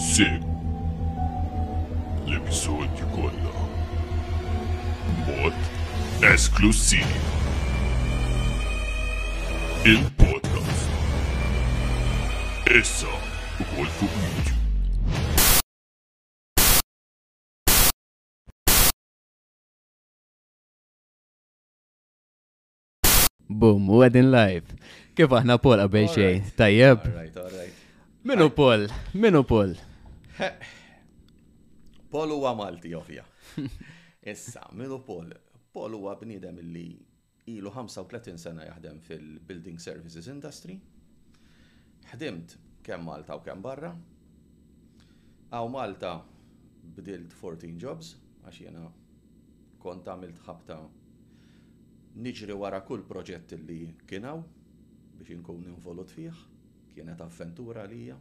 Segwu l-episodji kollha mod esklusiv. Il-podcast. Issa u kol fuq YouTube. Boom, u għedin live. Kif aħna Paul għabel xej, tajjeb? Minu Paul, minu Paul. Paul huwa Malti, ovvja. Issa, minu Paul. Paul huwa bniedem li ilu 35 sena jaħdem fil-building services industry. Ħdimt kemm Malta u kemm barra. Għaw Malta bdilt 14 jobs, għax jena Kont għamilt ħabta niġri wara kull proġett li kien hawn biex inkun involut fih, kienet avventura għalija.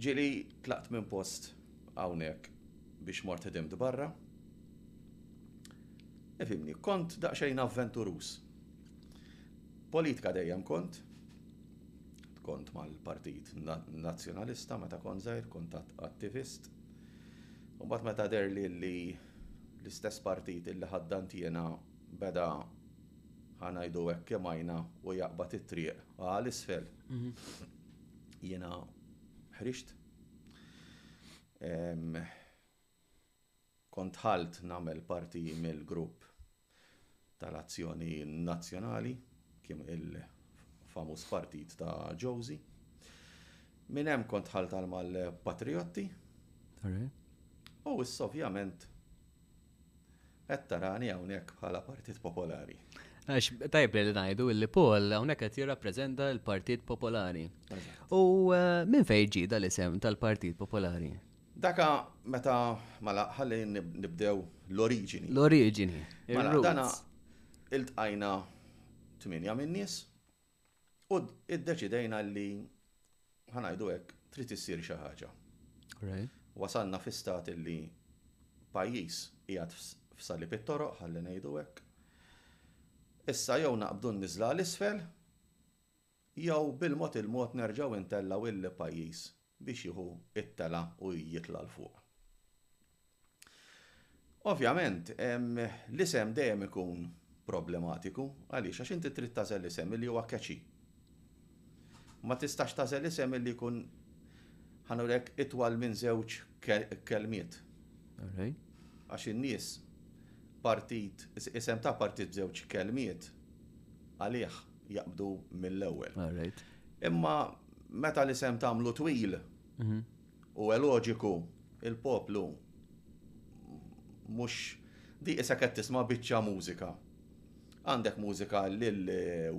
Ġieli tlaqt minn post hawnhekk biex mort ħdimt barra. Ifhimni, kont daqsxejn avventuruż. Politika dejjem kont, kont mal-Partit Nazzjonalista meta kont żgħir, kont attivist. U mbagħad meta deherli li l-istess partit illi ħaddant jiena beda ħa ngħidu hekk imajna u jaqbad it-triq għal isfel, jiena ħriġt. Kont dħalt nagħmel parti mill-grupp tal-azzjoni nazzjonali, kien il-famuż partit ta' Ġewżi. Minn hemm kont dħalt għal mal-Patrijotti. U issa ovvjament qed tarani hawnhekk bħala Partit Popolari. Għax tajb li ngħidu li Paul hawnhekk qed jirrappreżenta l-Partit Popolari. U eh, minn fejn ġie dal-isem tal-Partit Popolari? Daka meta mala ħalli nibdew l-oriġini. L-oriġini. Mela dana iltqajna tminja minn nies u iddeċidejna li ħanajdu hekk trid issir xi ħaġa. Wasalna fi stat li pajjiż qiegħed f'sali pit-toroq ħalli ngħidu hekk. Issa jew naqbdu n-niżla l isfel Jew bil-mod il-mod nerġgħu intellgħu il-pajjiż biex jieħu t-telgħa u jitla' 'l fuq. Ovvjament, l-isem dejjem ikun problematiku. Għaliex? Għax inti trid tagħżel isem illi huwa catchy. Ma tistax tagħżel isem illi jkun ħa ngħidlek itwal minn żewġ kelmiet. Għax in-nies partit, isem ta' partit b'żewġ kelmiet għalih. jaqbdu mill-ewwel. Imma meta l-isem tagħmlu twil mhm. u eloġiku il-poplu mhux di isa qed tisma' biċċa mużika. Għandek mużika lil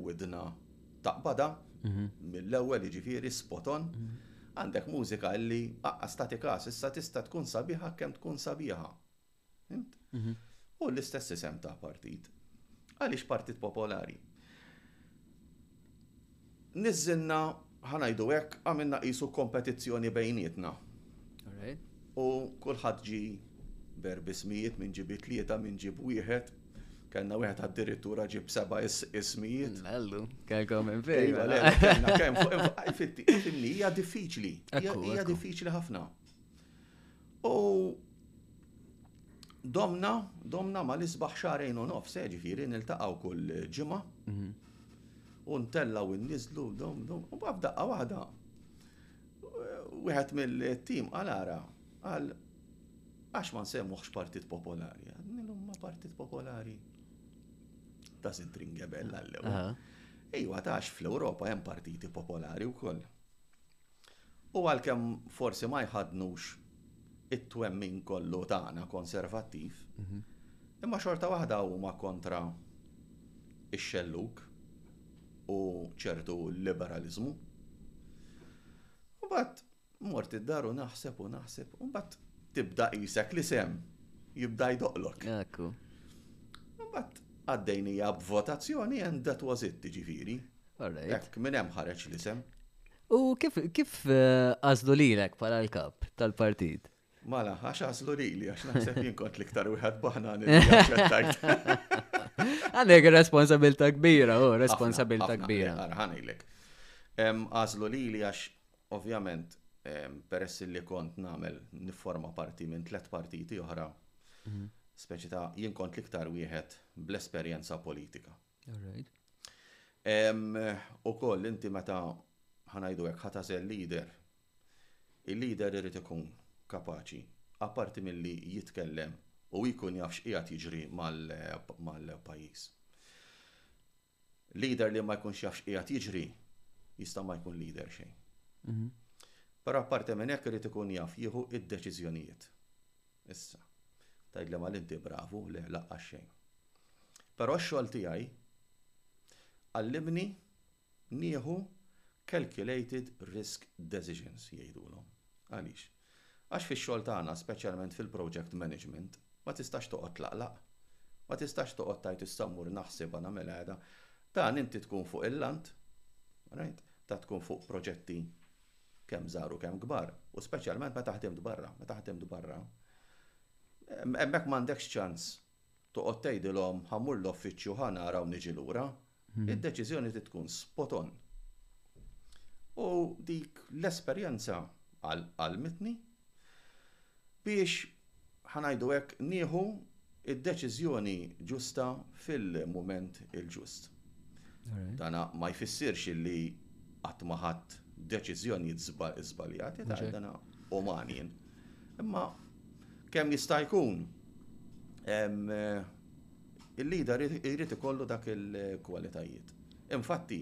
widna taqbada mhm. mill-ewwel jiġifieri spoton. Mhm. Għandek mużika li aqqas tagħti każ issa tista' tkun sabiħa kemm tkun sabiħa. Mhm. U l-istess isem ta' partit. Għaliex partit popolari? Nizzinna, ħanajdu hekk, għamilna qisu kompetizzjoni bejnietna. U kulħadd ġi berbismijiet minn ġibi tlieta minn ġib wieħed. Kellna wieħed addirittura ġib seba' ismijiet. Mellu, kellkom minn fejn. Mela. Kemm fuq hija diffiċli. Hija diffiċli ħafna. U domna, domna ma l-isbaħ xarejn u nofs, eh, ġifiri, niltaqaw kull ġimma. Mhm. U ntella u nizlu, dom, dom, u b'daqqa waħda. Wieħed mill-tim għal-ara, għal għax ma nsemmuħx partit popolari, għadnilum ma partit popolari. Ta' sintrin gebella l-lew. Ejwa, ta' fl-Europa hemm partiti popolari u koll. U għalkemm forsi ma jħaddnux it-twemmin kollu tagħna konservattiv, imma xorta waħda huma kontra x-xellug u ċertu liberaliżmu. U mbagħad mort id-dar u naħseb u naħseb, u mbagħad tibda qisek li sem jibda jdoqlok. Ekku. Mbagħad għaddejnija b'votazzjoni and that was it, ġifieri. Hekk, minn hemm ħareġ l-isem. U kif għażlu lilek bħala l-kap tal-partit? Mala, għax għażlu lili, għax naħseb jien kont l-iktar wieħed baħna nirriċettajt. Għandek responsabilta kbira, u responsabilta kbira. Għarħanilek. Għażlu lili għax ovvjament peress li kont namel niforma parti minn tlet partiti oħra, mhm. speċi ta' jien kont liktar wieħed bl-esperjenza politika. U koll, inti meta ħanajdu għek ħatazel lider, il-lider irrit ikun kapaċi, apparti mill-li jitkellem u jkun jafx ijat jiġri mal-pajis. Lider li ma jkunx jafx ijat jiġri, jista ma jkun lider xejn. Mhm. Pero apparti minn hekk irrit ikun jaf jieħu id-deċizjonijiet. Issa. Tgħidli mal inti bravu, le laqqas xejn. Però x-xogħol tiegħi għallimni nieħu calculated risk decisions jgħidulhom. Għaliex? Għax fix-xogħol tagħna, speċjalment fil-project management, ma tistax toqgħod tlaqlaq. Ma tistax toqgħod tgħid issa mmur naħsibha nagħmilha heda. Dan inti tkun fuq il-lant, all right, ta' tkun fuq proġetti, kemm żgħar u kemm kbar, u speċjalment meta ħdimt barra, meta ħdimt barra, hemmhekk m'għandekx ċans toqgħod tgħidilhom ħa mmur l-offiċċju ħa nara u niġi lura, hmm. id-deċiżjoni trid tkun spot on. U dik l-esperjenza għalmitni biex ħa ngħidu hekk, nieħu d-deċiżjoni ġusta fil-mument il-ġust. Dan ma jfissirx li qatt ma ħadt deċiżjonijiet żbaljati, ta' dan uman jien. Imma kemm jista' jkun il-lider irid ikollu dak il-kwalitajiet. Infatti,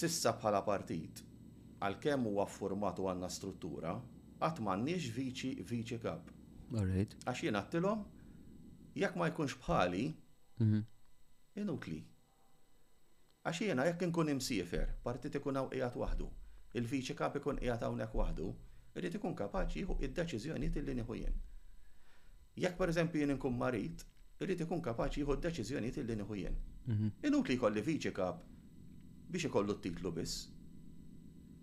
sissa bħala partit, għalkemm huwa ffurmat u għandna struttura, Qatt m'għandniex viċi viċi kap. Għax jien għadtilhom, jekk ma jkunx bħali, inutli. Għax jiena jekk inkun imsiefer, partit ikun hawn qiegħed waħdu, il-viċi kap ikun qiegħed hawnhekk waħdu, irid ikun kapaċi jieħu d-deċiżjonijiet illi nieħu jien. Jekk pereżempju jien inkun marid, irid ikun kapaċi jieħu d-deċiżjonijiet illi nieħu jien. Inutli jkolli viċi kap biex ikollu t-titlu biss.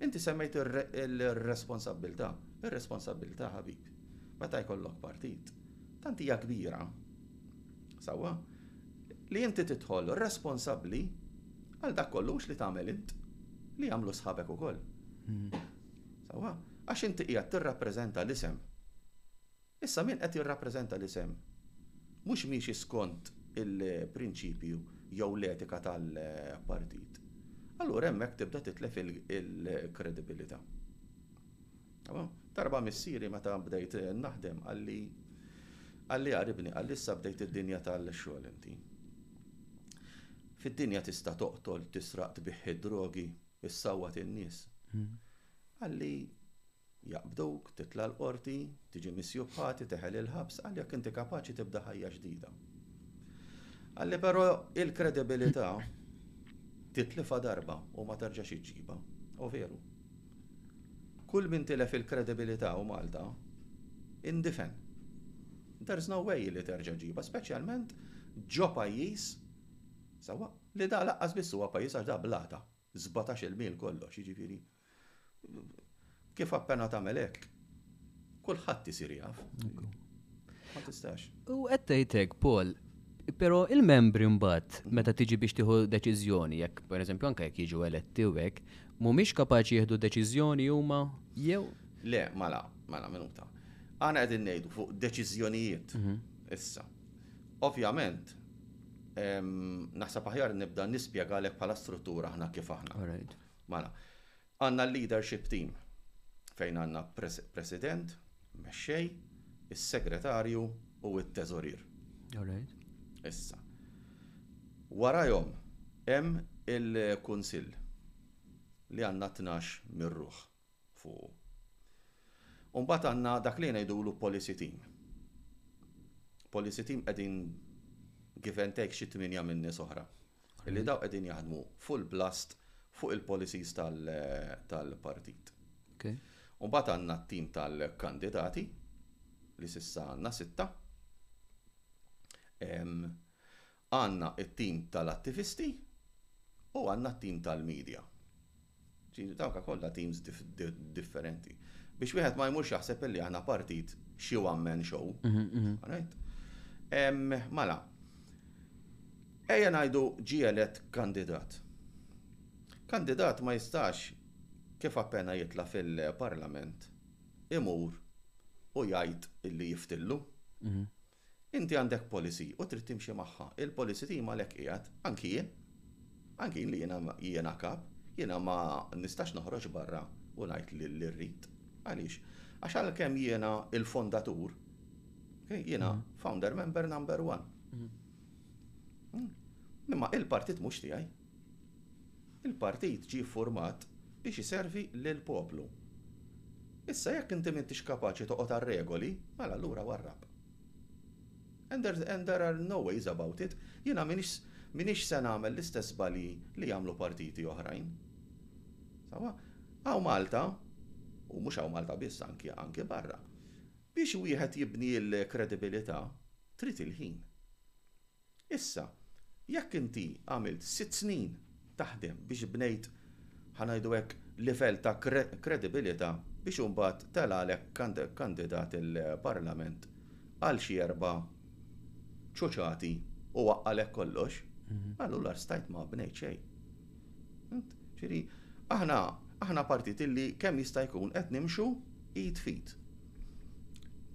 Inti semmejt ir-responsabbiltà. Ir-responsabbiltà, ħabib, meta jkollok partit, tant hija kbira, sewwa, li inti tidħol responsabbli għal dak kollu mhux li tagħmel int, li jagħmlu sħabek ukoll. Sewwa? Għax inti qiegħed tirrappreżenta l-isem. Issa min qed jirrappreżenta l-isem mhux miexi skont il-prinċipju jew l-etika tal-partit, allura hemmhekk tibda titlef il-kredibilità. Darba missieri meta bdejt naħdem qalli, qalli ara ibni, qalli issa bdejt id-dinja tal-xogħol inti. Fid-dinja tista' toqtol, tisraq, tbigħ id-drogi, issawwat in-nies. Qalli Jaqbduk, titla' l-qorti, tiġi misjub ħati, teħel il-ħabs għal jekk inti kapaċi tibda ħajja ġdida. Għalli però il-kredibilità titlifha darba u ma terġax iġġibha. U veru. Kull min tilef il-kredibilità u Malta indifen. There's no way li terġa' ġġibha, speċjalment ġo pajjiż sewwa li da laqqas biss huwa pajjiż għax da blata, 17 il mil kollox, jiġifieri. Kif appena tagħmel hekk, kulħadd isir jaf. Ma tistax. U qed tgħid hekk, Paul, però il-membri mbagħad meta tiġi biex tieħu deċiżjoni, jekk pereżempju anke jekk jiġu eletti u hekk, mhumiex kapaċi jieħdu deċiżjoni huma jew? Le, mala, mala minuta. Aħna qegħdin ngħidu fuq deċiżjonijiet mhm. issa. Ovvjament, naħseb aħjar nibda nispjegalek bħala struttura aħna kif aħna. Mela, għandna l-leadership team fejn għandna President, Mexxej, is-Segretarju u t-Teżorier. Issa, warajhom hemm il-Kunsill li għandna tnax mir-ruħ fuqu. U mbagħad għandna dak li ngħidulu policy team. Policy team qegħdin give and take xi tmienja minn nies oħra. li dawk qegħdin jaħdmu full blast fuq il-policies tal-partit. U mbagħad għandna t-tim tal-kandidati li s'issa għandna sitta. Għandna t-tim tal-attivisti u għandna t-tim tal-media. Ġieli dawk kollha teams differenti. Biex wieħed ma jmurx jaħseb illi aħna partit xi one man show. Alright? Mala, ejja ngħidu ġie elett kandidat. Kandidat ma jistax kif appena jitla' fil-Parlament imur u jgħid illi jiftillu. Inti għandek policy u trid timxi magħha. Il-policy team għalhekk qiegħed, anki jien, anki jien li jiena jiena kap, jiena ma nistax noħroġ barra u ngħid li rrid. Għaliex? Għax għalkemm jiena l-fondatur, okej, jiena founder member number one. Imma il-partit mhux tiegħi. Il-partit ġie ffurmat biex iservi lill-poplu. Issa jekk inti m'intix kapaċi toqgħod għar-regoli, mela allura warrab. And there, and there are no ways about it, jiena m'iniex, m'iniex se nagħmel l-istess żbalji li jagħmlu partiti oħrajn. Sewwa? Hawn Malta, u mhux hawn Malta biss anki, anki barra, biex wieħed jibni l-kredibilità trid il-ħin. Issa, jekk inti għamilt sitt snin taħdem biex bnejt, ħa ngħidu hekk, livell ta' kredibilità biex imbagħad telgħalek kandidat il-Parlament għal xi erba' ċuċati u waqqagħlek kollox, allura stajt ma bnejt xejn. Jiġifieri, aħna, aħna partit illi kemm jista' jkun qed nimxu id f'id.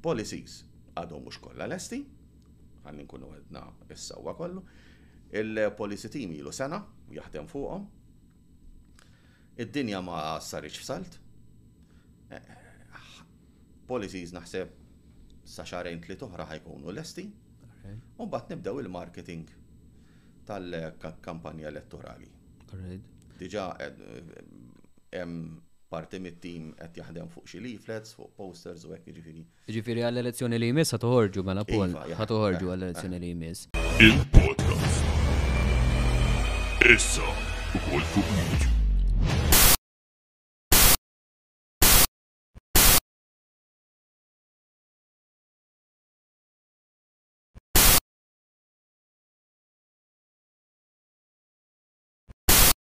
Policies għadhom mhux kollha lesti. Ħalli nkunu għedna s-sewwa kollu. Il-policy team ilu sena jaħdem fuqhom. Id-dinja ma saritx f'salt. Policies naħseb sa xarejn tliet oħra ħajkunu lesti. U mbagħad nibdew il-marketing tal-kampanja elettorali. Diġà hemm parti mit-tim qed jaħdem fuq xi leaflets, fuq posters u hekk jiġifieri Jiġifieri għall-elezzjoni li jmiss ħa toħorġu mela Paul, ħa toħorġu għall-elezzjoni li jmiss. Il-podcast. Issa ukoll fuq YouTube.